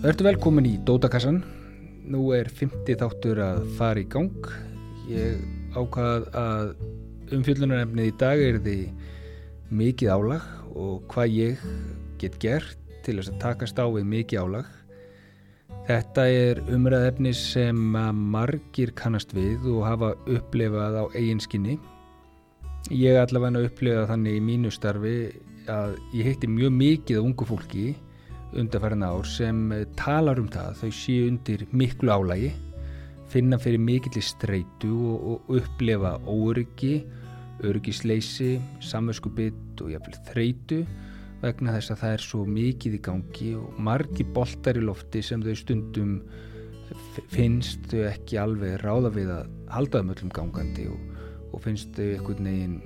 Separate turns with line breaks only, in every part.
Verður velkomin í Dótakassan. Nú er 50 þáttur að fara í gang. Ég ákvað að umfjöllunarefnið í dag er því mikið álag og hvað ég get gert til þess að takast á við mikið álag. Þetta er umræðefni sem margir kannast við og hafa upplefað á eiginskinni. Ég er allavega að upplifa þannig í mínu starfi að ég heitti mjög mikið á ungu fólki undarfæran ár sem talar um það þau séu undir miklu álægi finna fyrir mikillir streitu og, og upplefa óryggi öryggisleysi, samverðskubitt og jáfnvel þreitu vegna þess að það er svo mikið í gangi og margi boltar í lofti sem þau stundum finnst þau ekki alveg ráða við að halda um öllum gangandi og, og finnst þau einhvern veginn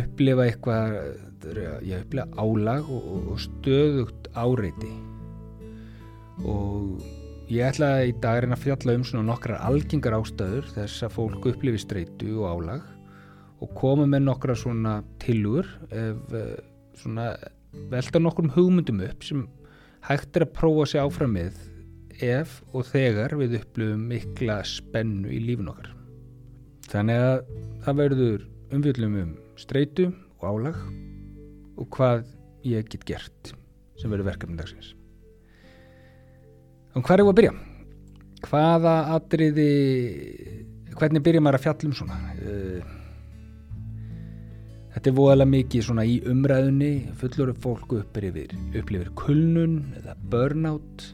upplifa eitthvað ég upplifa álag og, og stöðugt áreiti og ég ætla í dag að fjalla um svona nokkrar algengar ástöður þess að fólk upplifi streitu og álag og koma með nokkra svona tilugur ef svona velta nokkrum hugmyndum upp sem hægt er að prófa sig áfram með ef og þegar við upplifum mikla spennu í lífin okkar. Þannig að það verður umfjöldum um streitu og álag og hvað ég get gert sem verður verkefni dagsins. Og hvað er það að byrja? Hvaða atriði, hvernig byrja maður að fjallum svona? Eh, þetta er voðalega mikið svona í umræðunni, fullur fólk upplifir, upplifir kulnun eða burnout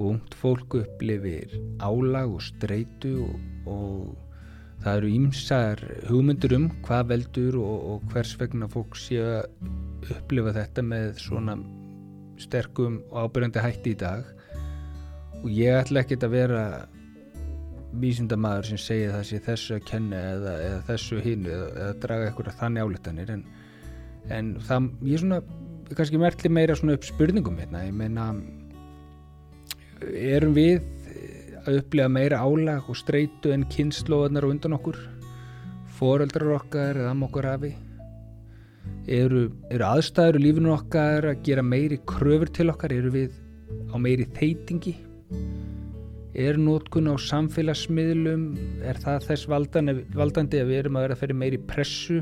og ungt fólk upplifir álag og streitu og, og það eru ímsar hugmyndur um hvað veldur og, og hvers vegna fólk sé að upplifa þetta með svona sterkum og ábyrgandi hætti í dag. Og ég ætla ekki að vera vísindamæður sem segir það sé þessu að kenna eða, eða þessu hínu eða, eða draga eitthvað þannig álítanir en, en það, ég er svona kannski merkli meira svona upp spurningum hérna, ég meina erum við að upplega meira álag og streitu en kynnslóðanar og undan okkur? Foreldrar okkar eða am okkur afi eru, eru aðstæður í lífinu okkar að gera meiri kröfur til okkar? Eru við á meiri þeitingi er nótkun á samfélagsmiðlum er það þess valdan, valdandi að við erum að vera að ferja meiri pressu?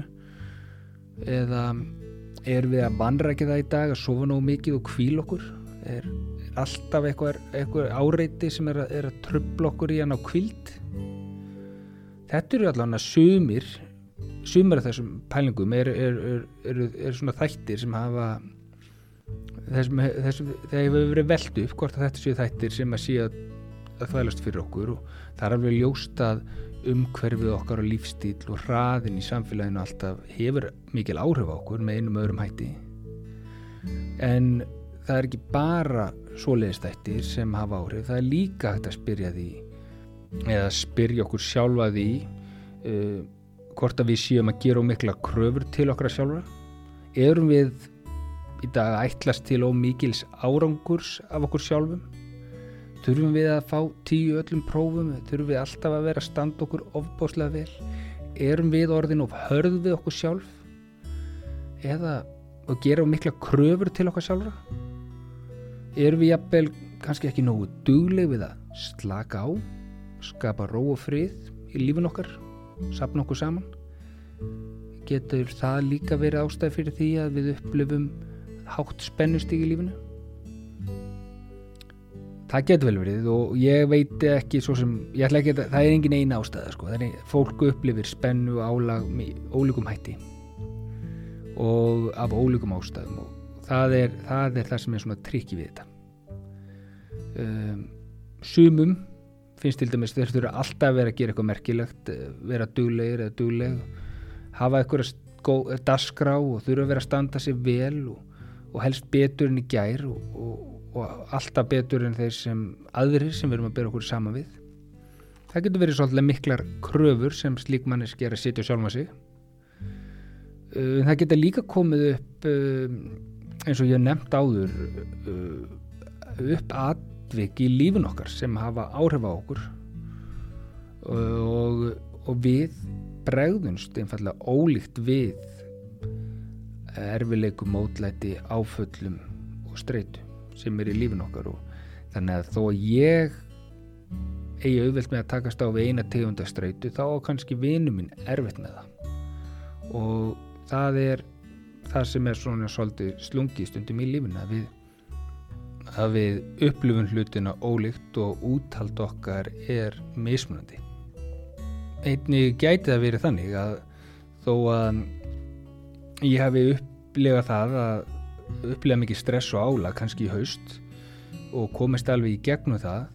Eða er við að vanrækja það í dag að sofa nógu mikið og kvíl okkur? Er alltaf eitthvað, eitthvað áreiti sem er að, er að tröfla okkur í hann á kvild þetta eru allavega sumir sumir af þessum pælingum eru er, er, er svona þættir sem hafa þessum, þessum þegar hefur verið veldu upp hvort að þetta séu þættir sem að sé að, að þvælast fyrir okkur og það er alveg ljóst að umhverfið okkar og lífstíl og hraðin í samfélaginu alltaf hefur mikil áhrif á okkur með einum öðrum hætti. En það er ekki bara svoleiðistættir sem hafa áhrif, það er líka hægt að spyrja því eða spyrja okkur sjálfa því uh, hvort að við séum að gera ómikla kröfur til okkar sjálfa erum við í dag að ætlast til ómikils árangurs af okkur sjálfum? Þurfum við að fá tíu öllum prófum? Þurfum við alltaf að vera að standa okkur ofbáslega vel? Erum við orðin of hörð við okkur sjálf? Eða að gera ómikla kröfur til okkar sjálfa erum við jafnvel kannski ekki nógu dugleg við að slaka á, skapa ró og frið í lífun okkar, sapna okkur saman. Getur það líka verið ástæð fyrir því að við upplifum hátt spennustík í lífunu? Það getur vel verið og ég veit ekki svo sem, ég ætla ekki að það er engin eina ástæða sko, er fólk upplifir spennu álag ólíkum hætti og af ólíkum ástæðum og það er, það er það sem er svona trikki við þetta um, sumum finnst til dæmis þeir þurfa alltaf að vera að gera eitthvað merkilegt eh, vera duglegir eða dugleg hafa eitthvað dasgrá og þurfa að vera að standa sér vel og, og helst betur enn í gær og, og, og alltaf betur enn þeir sem aðrir sem við erum að bera okkur saman við. Það getur verið svolítið miklar kröfur sem slík manneski er að setja sjálfa sig. Um, það getur líka komið upp eins og ég nefnt áður upp atvik í lífun okkar sem hafa áhrif á okkur. Og, og við bregðunst einfallega ólíkt við erfileikum mótlæti áföllum og streitu sem er í lífun okkar. Og þannig að þó að ég eigi auðvelt með að takast á við eina tegundastreitu þá kannski vinu minn erfitt með það. Og það er það sem er svona svolítið slungi stundum í lífuna við, að við upplifun hlutina ólíkt og úthald okkar er mismunandi. Einni gæti það verið þannig að þó að ég hafi upplifað það að upplifa mikið stress og ála kannski í haust og komist alveg í gegnum það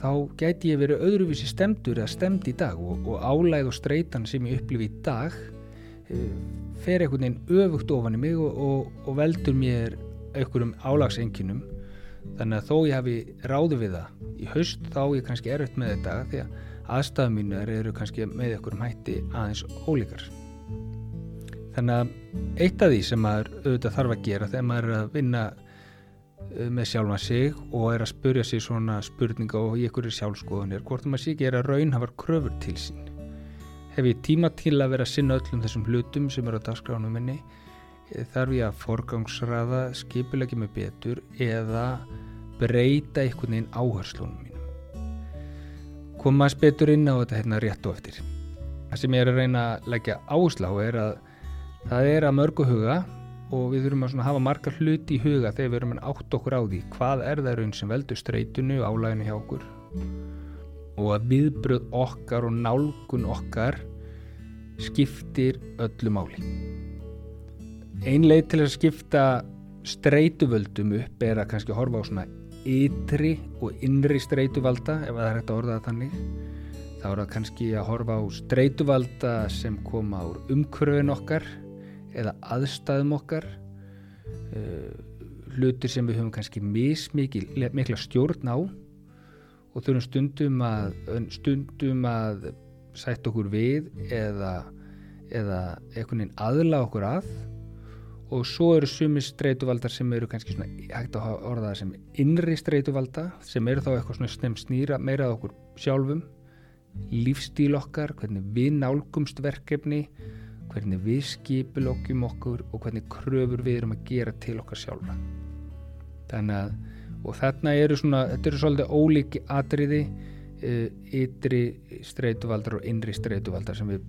þá gæti ég verið öðruvísi stemdur eða stemd í dag og, og álæð og streitan sem ég upplifi í dag uh, fer einhvern veginn öfugt ofan í mig og, og, og veldur mér einhverjum álagsenginum þannig að þó ég hafi ráði við það í haust þá ég kannski erfitt með þetta því að aðstæðum mínu eru kannski með einhverjum hætti aðeins ólíkar. Þannig að eitt af því sem maður auðvitað þarf að gera þegar maður er að vinna uh, með sjálfa sig og er að spurja sig svona spurninga og í einhverju sjálfskoðunir hvort maður sé ekki er að raun hafar kröfur til sín. Hef ég tíma til að vera að sinna öllum þessum hlutum sem eru á dagskránu minni þarf ég að forgangsraða skipulegja mig betur eða breyta einhvern veginn áherslunum mínum. Koma að betur inn á þetta hérna rétt og eftir. Það sem ég er að reyna að leggja áslá er að það er að mörgu huga og við þurfum að hafa margar hluti í huga þegar við erum að átt okkur á því hvað er það raun sem veldur streytunu álæginu hjá okkur. Og að viðbröð okkar og nálgun okkar skiptir öllu máli ein leið til að skipta streytuvöldum upp er að kannski horfa á svona ytri og innri streytuvalda ef það er hægt að orða það þannig. Þá er það kannski að horfa á streytuvalda sem koma úr umkörfin okkar eða aðstæðum okkar uh, hlutir sem við höfum kannski mismikla stjórn á og þurfum stundum að stundum að sætt okkur við eða, eða veginn aðla okkur að og svo eru sumi streytuvaldar sem eru kannski svona hægt að orða það sem innri streytuvalda sem eru þá eitthvað svona snem snýra meirað okkur sjálfum. Lífstíl okkar, hvernig við nálgumst verkefni hvernig við skipilokjum okkur og hvernig kröfur við erum að gera til okkar sjálfa þannig að og þarna eru svona, þetta eru svolítið ólíki atriði uh, ytri streytuvaldar og innri streytuvaldar sem við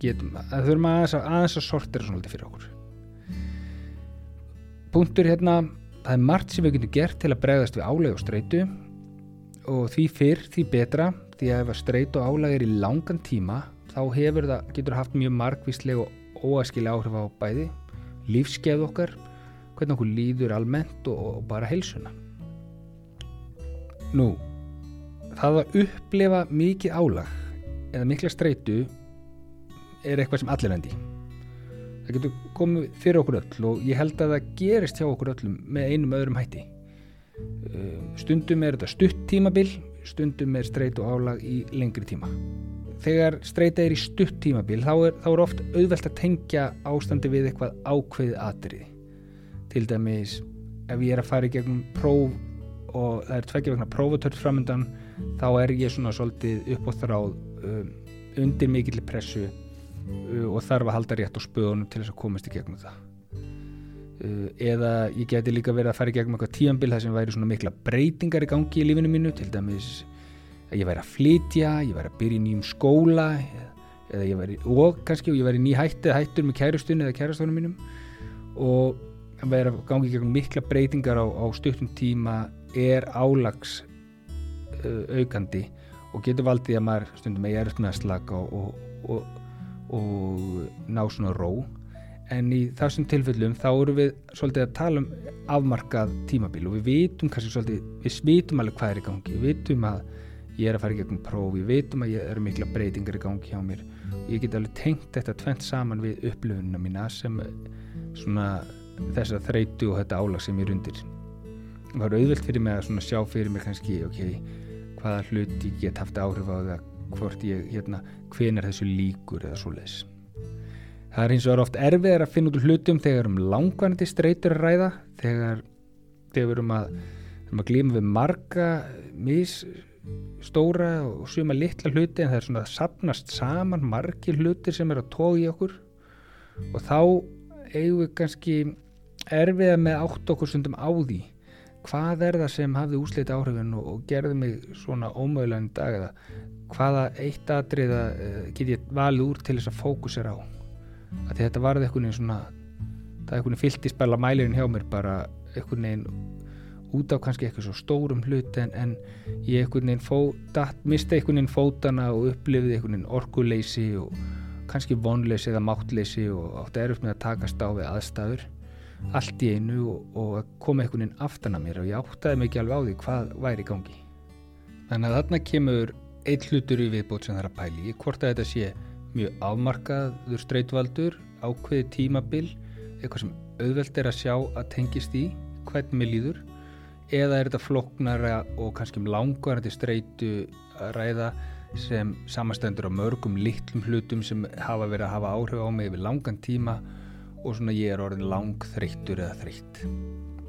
getum að þurfum aðeins að, að sortera svolítið fyrir okkur punktur hérna. Það er margt sem við getum gert til að bregðast við áleg og streytu og því fyrr, því betra. Því að ef að streytu og áleg er í langan tíma þá hefur það, getur haft mjög margvísleg og óaskilega áhrif á bæði lífskeið okkar hvernig okkur líður almennt og, og bara heilsuna. Nú það að upplifa mikið álag eða mikla streitu er eitthvað sem allir vendi það getur komið fyrir okkur öll og ég held að það gerist hjá okkur öllum með einum öðrum hætti. Stundum er þetta stutt tímabil stundum er streitu álag í lengri tíma. Þegar streyta er í stutt tímabil þá er, þá er oft auðvelt að tengja ástandi við eitthvað ákveðið atriði. Til dæmis ef ég er að fara í gegnum próf og það er tveggja vegna prófutört framöndan þá er ég svona svolítið upp á þráð um, undir mikill pressu uh, og þarf að halda rétt á spöðunum til þess að komast í gegnum það. Uh, eða ég geti líka verið að fara í gegnum eitthvað tíambil þar sem væri svona mikla breytingar í gangi í lífinu mínu til dæmis að ég væri að flytja, ég væri að byrja í nýjum skóla eða ég væri, og kannski ég væri nýhættið hættur með kærustunni eða kærastónum mínum. Og að vera að gangi gegn mikla breytingar á, á stuttum tíma er álags uh, aukandi og getur valdið að maður stundum er eftir með að slaka og, og, og, og ná svona ró. En í þessum tilfellum þá eru við svolítið að tala um afmarkað tímabil og við vitum kannski svolítið, við vitum alveg hvað er í gangi, við vitum að ég er að fara í gegnum próf, ég veitum að ég eru mikla breytingar í gangi hjá mér. Og ég get alveg tengt þetta tvent saman við upplöfununa mína sem svona þess að þreytu og þetta álag sem ég er undir. Og það er auðvilt fyrir mig að sjá fyrir mig kannski ok, hvaða hluti get haft áhrif á það hvort ég, hérna, hven er þessu líkur eða svo leiðis það er eins og er oft erfið að finna út hlutum þegar um langvarandi streytur að ræða þegar, þegar við erum að, að glíma við marga mis stóra og suma litla hluti en það er svona að sapnast saman margir hlutir sem er að tóa í okkur. Og þá eigum við kannski erfiða með átt okkur stundum á því hvað er það sem hafði úslita áhrifin og, og gerði mig svona ómögulegan dag eða hvaða eitt atriða uh, get ég valið úr til þess að fókusera á? Að þetta varði einhvern veginn svona það er einhvern veginn fylltispæla mælirinn hjá mér bara einhvern veginn út á kannski eitthvað svo stórum hlut en, en ég fó, datt, misti einhvern veginn fótana og upplifði einhvern veginn orkuleysi og kannski vonleysi eða máttleysi og átti erfitt með að takast á við aðstæður allt í einu og, og koma einhvern veginn aftan að mér og ég áttaði mikið alveg á því hvað væri í gangi. Þannig að þarna kemur eitt hlutur í viðbót sem það er að pæli hvort að þetta sé mjög afmarkaður streytvaldur ákveði tímabil eitthvað sem auðvelt er að sjá að tengist í hvernig líður eða er þetta floknara og kannski um langvarandi streytu að ræða sem samastendur á mörgum litlum hlutum sem hafa verið að hafa áhrif á mig yfir langan tíma og svona ég er orðin lang þreyttur eða þreytt.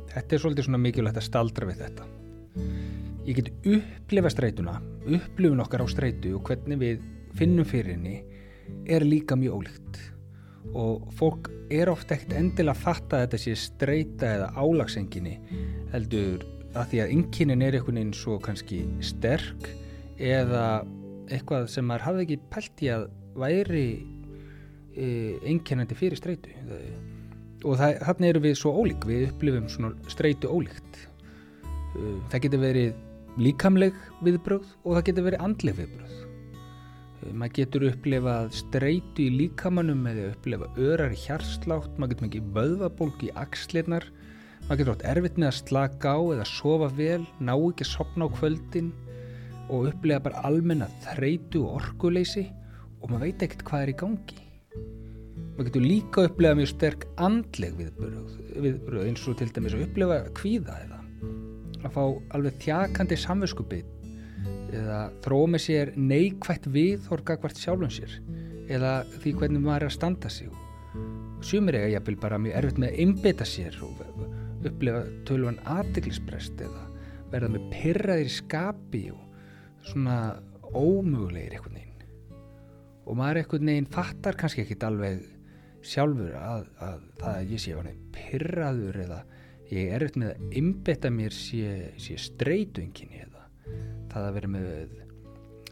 Þetta er svolítið svona mikilvægt að staldra við þetta. Ég get upplifa streytuna, upplifun okkar á streytu og hvernig við finnum fyrir henni er líka mjög ólíkt. Og fólk er ofta ekkert endilega að fatta þetta sé streyta eða álagsenginni heldur að því að ynginin er einhvern veginn svo kannski sterk eða eitthvað sem maður hafði ekki pælt í að væri einkennandi fyrir streitu og þannig eru við svo ólík við upplifum streitu ólíkt. Uh, það getur verið líkamleg viðbröð og það getur verið andleg viðbröð uh, maður getur upplifað streitu í líkamannum eða upplifa örar í hjarslátt maður getur mikið vöðvabólk í axlirnar maður getur átt erfitt með að slaka á eða sofa vel, ná ekki að sopna á kvöldin og upplifa bara almenna þreitu og orkuleysi og maður veit ekkert hvað er í gangi. Maður getur líka að upplefa mjög sterk andleg viðbröð, viðbröð eins og til dæmis að upplefa kvíða eða að fá alveg þjakandi samvöskupið eða þróa með sér neikvægt viðhorgakvært sjálfum sér eða því hvernig maður er að standa sig. Sumir eiga jafnvel bara mjög erfitt með að einbeta sér og upplefa tölvan aðdeglisbrest eða verða með pyrraðir í skapi og svona ómögulegir einhvern veginn. Og maður einhvern veginn fattar kannski ekkit alveg sjálfur að, að það að ég sé pyrraður eða ég er eftir með að ymbetta mér sé, sé streytunginni eða það að vera með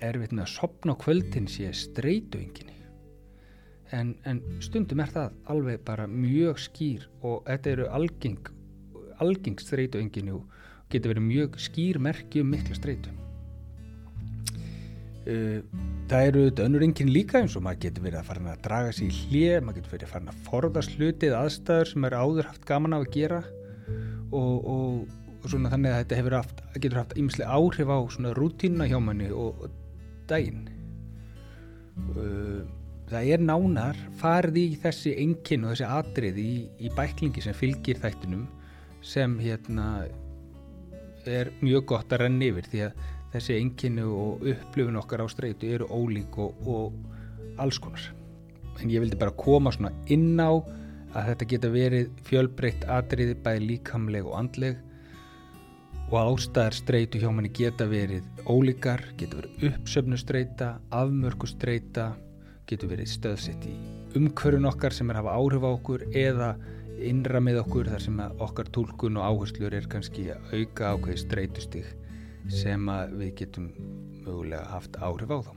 erfitt með að sopna á kvöldin sé streytunginni en, en stundum er það alveg bara mjög skýr og þetta eru algeng algeng streytunginni og getur verið mjög skýr merki um mikla streytum Eh, það eru önnur enginn líka eins og maður getur verið að fara að draga sér í hlið, maður getur verið að fara að forðast hlutið aðstæður sem er áður haft gaman á að gera og, og, svona þannig að þetta haft, getur haft ýmislega áhrif á svona rútína hjá manni og, daginn. Eh, það er nánar farið í þessi enginn og þessi atrið í, í bæklingi sem fylgir þættinum sem hérna er mjög gott að renna yfir því að þessi enginni og upplifun okkar á streitu eru ólík og, og alls konar en ég vildi bara koma svona inn á að þetta geta verið fjölbreytt atriði bæði líkamleg og andleg og ástæðar streitu hjá manni geta verið ólíkar, geta verið uppsöfnustreita, afmörkustreita getur verið stöðsett í umkörun okkar sem er að hafa áhrif á okkur eða innra með okkur þar sem okkar tólkun og áherslur er kannski að auka ákveði streitustig sem við getum mögulega haft áhrif á þá.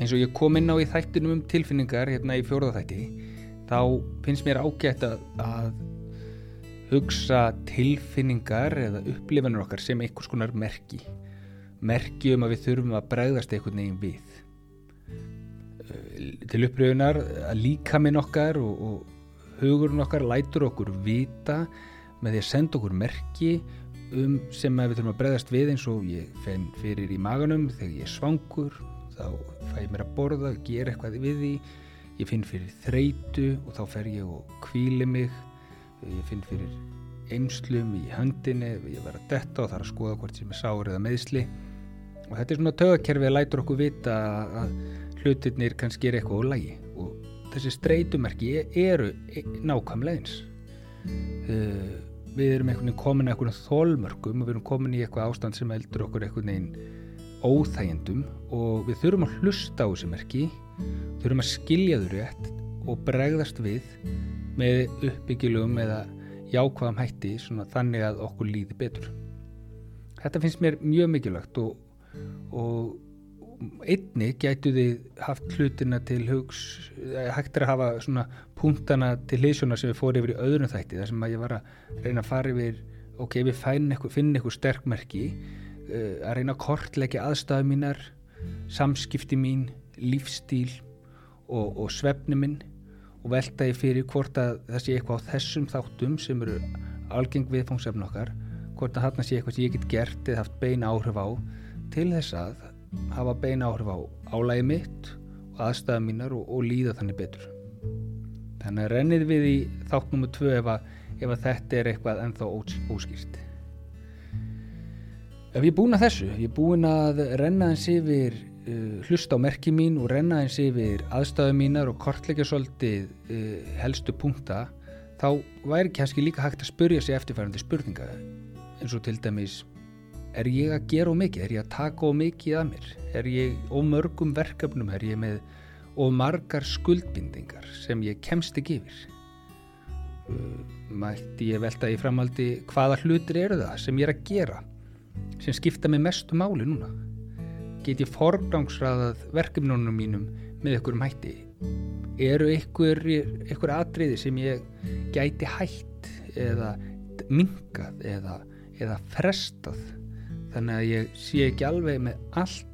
Eins og ég kom inn á í þættinum um tilfinningar hérna í fjóruðaþætti þá finnst mér ágætt að, að hugsa tilfinningar eða upplifanur okkar sem einhvers konar merki. Merki um að við þurfum að bregðast einhvern veginn við. Til upplifunar að líka minn okkar og, og hugurinn okkar lætur okkur vita með því að senda okkur merki um sem við þurfum að bregðast við eins og ég fenn fyrir í maganum þegar ég er svangur þá fæ ég mér að borða, gera eitthvað við því ég finn fyrir þreitu og þá fer ég og kvíli mig. Ég finn fyrir einslum í höndinni, ég verð að detta og þarf að skoða hvort sem er sár eða meðsli og þetta er svona tögakerfi að lætur okkur vita að hlutirnir kannski er eitthvað á lagi. Og þessi streitumerki eru nákvæmlega eins uh, við erum einhvern veginn komin að einhvern þólmörgum og við erum komin í eitthvað ástand sem eldur okkur einhvern veginn óþægendum og við þurfum að hlusta á þessi merki þurfum að skilja þau rétt og bregðast við með uppbyggilum eða jákvæðum hætti þannig að okkur líði betur. Þetta finnst mér mjög mikilvægt og, og einni gætu þið haft hlutina til hugs hægt er að hafa svona punktana til leysjóna sem við fórum yfir í öðrum þætti þar sem að ég var að reyna að fara yfir ok, við finna eitthvað sterkmerki uh, að reyna að kortleggja aðstæðu mínar samskipti mín, lífstíl og, og svefni minn og velta ég fyrir hvort að það sé eitthvað á þessum þáttum sem eru algeng viðfóngsefn okkar hvort að þarna sé eitthvað sem ég get gert eða haft beina áhrif á til þess að hafa beina áhrif á álægi mitt og aðstæða mínar og, og líða þannig betur. Þannig að rennið við í þátt nummer 2 ef, ef að þetta er eitthvað ennþá óskýrt. Ef ég er búin að þessu ég er búin að renna eins yfir uh, hlusta á merki mín og renna eins yfir aðstæðu mínar og kortleika svolítið uh, helstu punkta þá væri kannski líka hægt að spurja sig eftirfærandi spurninga. Eins og til dæmis er ég að gera ómikið, er ég að taka ómikið að mér, er ég ómörgum verkefnum, er ég með ómargar skuldbindingar sem ég kemst ekki yfir? Uh, mætti ég velta í framaldi hvaða hlutir eru það sem ég er að gera sem skipta mig mestu máli núna get ég forgangsraðað verkefnunum mínum með einhverjum hætti. Eru einhver, einhver atriði sem ég gæti hætt eða mingað eða eða frestað? Þannig að ég sé ekki alveg með allt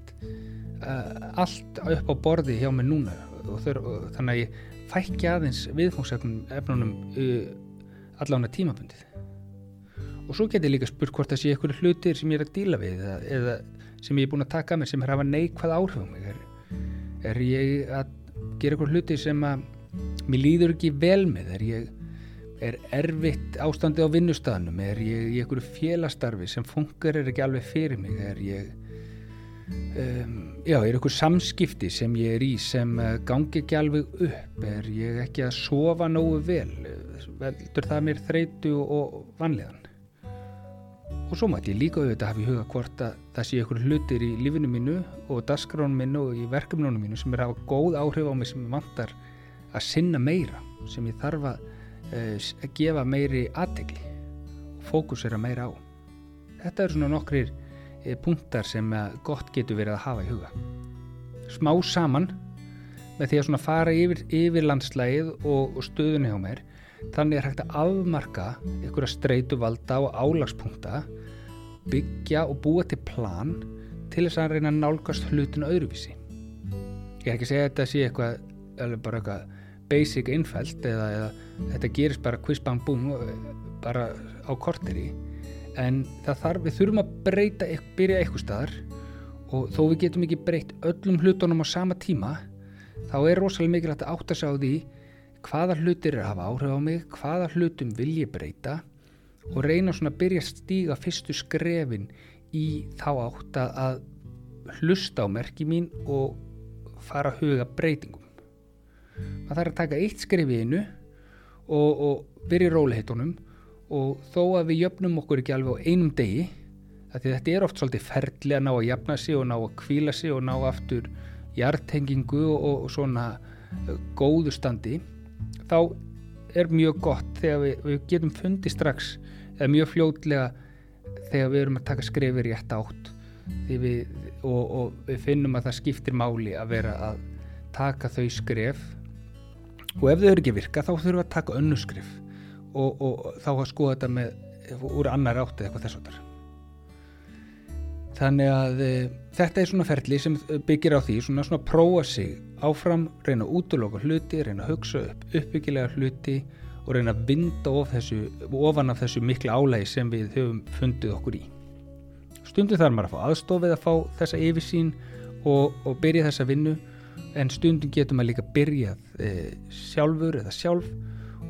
uh, allt upp á borði hjá mig núna. Og, þur, og þannig að ég fækki aðeins viðfóngsefnunum uh, allan að tímabundið. Og svo get ég líka spurt hvort það sé einhverju hlutir sem ég er að díla við eða, eða sem ég er búin að taka með sem er að hafa neikvæð áhrif á mig er, er ég að gera einhverju hluti sem að mér líður ekki vel með? Er ég er erfitt ástandi á vinnustafnum er ég í einhverju félastarfi sem funkar er ekki alveg fyrir mig? Er ég um, já, er einhverju samskipti sem ég er í sem uh, gangi ekki alveg upp? Er ég ekki að sofa nógu vel? Veldur það mér þreitu og vanlegan og svo mætti ég líka auðvitað hafa í huga hvort að það sé einhverju hlutir í lífinu mínu og dasgránu mínu og í verkefnunum mínu sem er að hafa góð áhrif á mig sem ég vantar að sinna meira sem ég þarf að Eh, að gefa meiri aðtegli og fókusera meira á. Þetta eru svona nokkrir eh, punktar sem gott getur verið að hafa í huga. Smá saman með því að svona fara yfir, yfir landslægið og, og stöðunni á mér þannig er hægt að afmarka ykkur að streitu valda og álagspunkta byggja og búa til plan til þess að reyna að nálgast hlutinu öðruvísi. Ég er ekki að segja að þetta sé eitthvað, alveg bara eitthvað basic innfælt eða, eða þetta gerist bara boom bara á korteri en það þarf, við þurfum að breyta byrja eitthvað staðar og þó við getum ekki breytt öllum hlutunum á sama tíma þá er rosalega mikilvægt að átta sig á því hvaða hlutir er að hafa áhrif á mig hvaða hlutum vil ég breyta og reyna svona að byrja að stíga fyrstu skrefin í þá átta að hlusta á merki mín og fara að huga breytingum. Maður þarf að taka eitt skrif í einu og, og byrja í róliheitunum og þó að við jöfnum okkur ekki alveg á einum degi þetta er oft svolítið ferli að ná að jafna sig og ná að kvíla sig og ná aftur hjartengingu og, og svona góðu standi þá er mjög gott þegar við, við getum fundið strax eða mjög fljótlega þegar við erum að taka skrifir í ett átt við, og, og við finnum að það skiptir máli að vera að taka þau skref. Og ef þau eru ekki virka þá þurfum við að taka önnuskrif og, og þá að skoða þetta með úr annar átt eða eitthvað þess að þannig að e, þetta er svona ferli sem byggir á því svona svona prófa sig áfram reyna að útloka hluti, reyna að hugsa upp uppbyggilega hluti og reyna að vinda of þessu, ofan af þessu mikla álægi sem við höfum fundið okkur í. Stundu þarf maður að fá aðstofið að fá þessa yfirsýn og, og byrja þessa vinnu en stundum getur maður líka byrjað e, sjálfur eða sjálf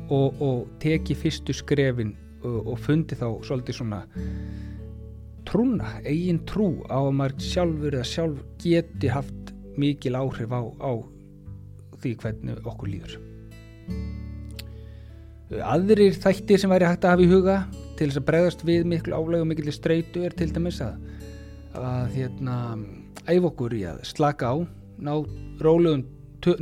og, og teki fyrstu skrefin og, og fundi þá svolítið svona trúna, eigin trú á að maður sjálfur eða sjálf geti haft mikil áhrif á, á því hvernig okkur líður. Aðrir þættir sem væri hægt að hafa í huga til þess að bregðast við miklu álega og mikil streitu er til dæmis að að hérna æf okkur í að slaka á ná rólegum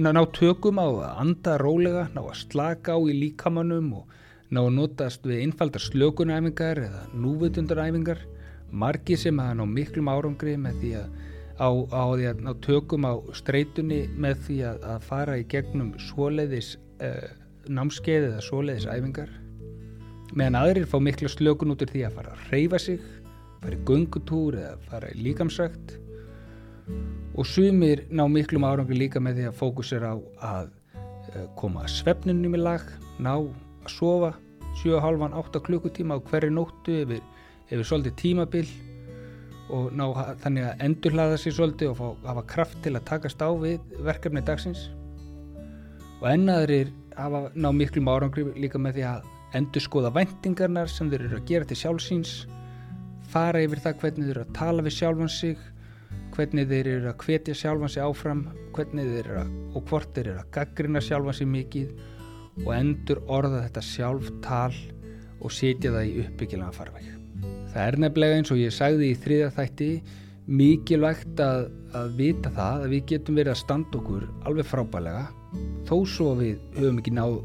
ná tökum á að anda rólega, ná að slaka á í líkamannum og ná að notast við einfaldar slökunæfingar eða núvitundaræfingar margi sem að ná miklum árangri með því að á, á að ná tökum á streytunni með því að, að fara í gegnum svoleiðis uh, námskeið eða svoleiðis æfingar meðan aðrir fá mikla slökun út úr því að fara að reyfa sig fara í gungutúr eða fara í líkamsrækt. Og sumir ná miklum árangur líka með því að fókusera á að uh, koma svefninum í lag ná að sofa 7,5-8 klukkutíma á hverju nóttu yfir, yfir svolítið tímabil og ná þannig að endurhlaða sér svolítið og fá, hafa kraft til að takast á við verkefni dagsins og ennaðurir hafa ná miklum árangri líka með því að endur skoða væntingarnar sem þeir eru að gera til sjálfsíns fara yfir það hvernig þeir eru að tala við sjálfan sig hvernig þeir eru að hvetja sjálfan sig áfram hvernig þeir eru að, og hvort þeir eru að gaggrina sjálfan sig mikið og endur orða þetta sjálftal og setja það í uppbyggilega farveg. Það er nefnilega eins og ég sagði í þriða þætti mikilvægt að, að vita það að við getum verið að standa okkur alveg frábælega þó svo við höfum ekki náð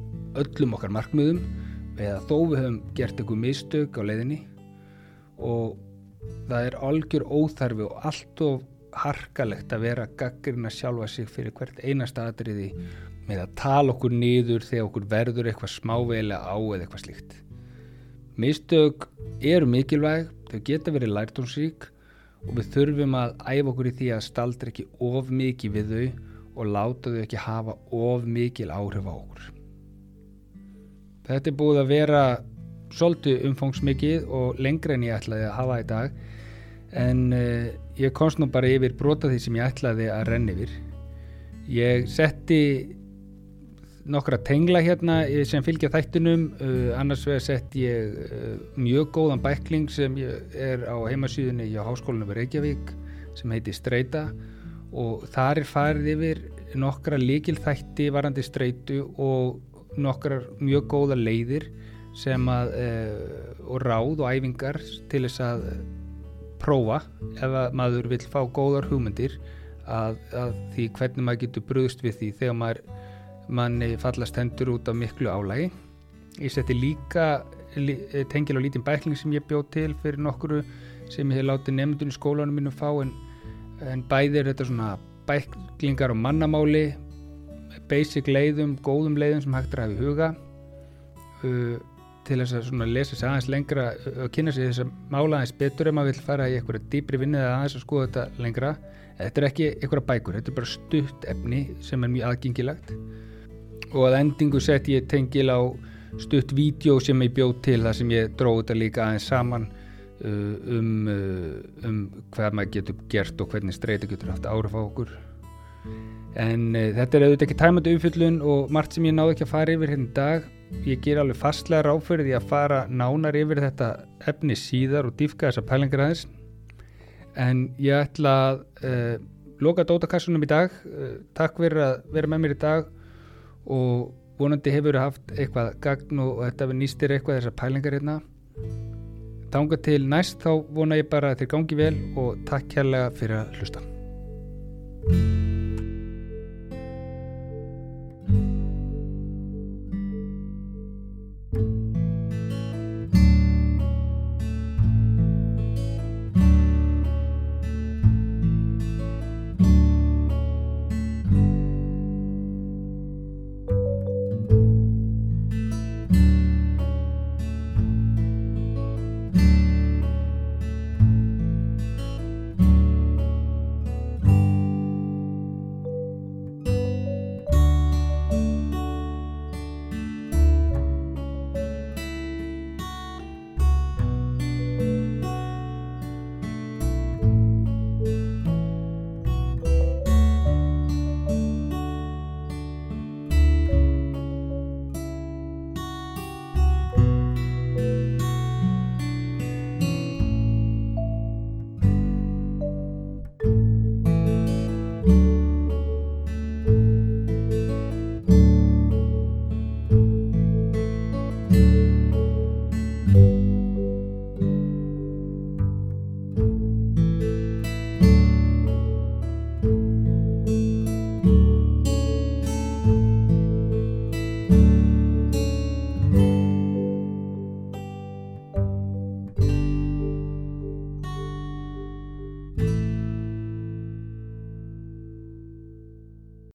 öllum okkar markmiðum eða þó við höfum gert eitthvað mistök á leiðinni og það er algjör óþarfi og allt of harkalegt að vera gaggrinn að sjálfa sig fyrir hvert einasta atriði með að tala okkur niður þegar okkur verður eitthvað smávegilega á eða eitthvað slíkt. Mistök eru mikilvæg, þau geta verið lærtónsík og við þurfum að æfa okkur í því að staldra ekki of mikið við þau og láta þau ekki hafa of mikil áhrif á okkur. Þetta er búið að vera svolítið umfangsmikið og lengra en ég ætlaði að hafa í dag en uh, ég komst nú bara yfir brota því sem ég ætlaði að renni yfir. Ég setti nokkra tengla hérna sem fylgja þættunum uh, annars vegar sett ég uh, mjög góðan bækling sem er á heimasýðunni hjá Háskólanum í Reykjavík sem heitir Streita. Og þar er farið yfir nokkra líkil þætti varandi streitu og nokkrar mjög góða leiðir sem að og ráð og æfingar til þess að prófa ef að maður vil fá góðar hugmyndir að, að því hvernig maður getur bröðst við því þegar maður manni fallast hendur út af miklu álægi. Ég seti líka eh, tengil og lítinn bækling sem ég bjóð til fyrir nokkuru sem ég hef látið nefndun í skólanum mínum fá en, en bæðir þetta svona bæklingar og mannamáli basic leiðum, góðum leiðum sem hægt er að hafa í huga uh, til þess að svona lesa sér aðeins lengra uh, og kynna sér þess að mála aðeins betur ef maður vil fara í eitthvað dýbri vinnið eða aðeins að skoða þetta lengra. Þetta er ekki eitthvað bækur, þetta er bara stutt efni sem er mjög aðgengilagt og að endingu sett ég tengil á stutt vídeo sem ég bjóð til þar sem ég dróði þetta líka aðeins saman uh, um, uh, um hvað maður getur gert og hvernig streyti getur haft áraf á okkur. En uh, þetta er auðvitað ekki tæmandi umfyllun og margt sem ég náðu ekki að fara yfir hérna í dag. Ég ger alveg fastlega því að fara nánar yfir þetta efni síðar og dýfka þessa pælingar aðeins. En ég ætla að uh, loka dótakassunum í dag. Uh, takk fyrir að vera með mér í dag og vonandi hefur haft eitthvað gagn og þetta við nýstir eitthvað þessar pælingar hérna. Tánga til næst þá vona ég bara að þér gangi vel og takk kærlega fyrir að hlusta.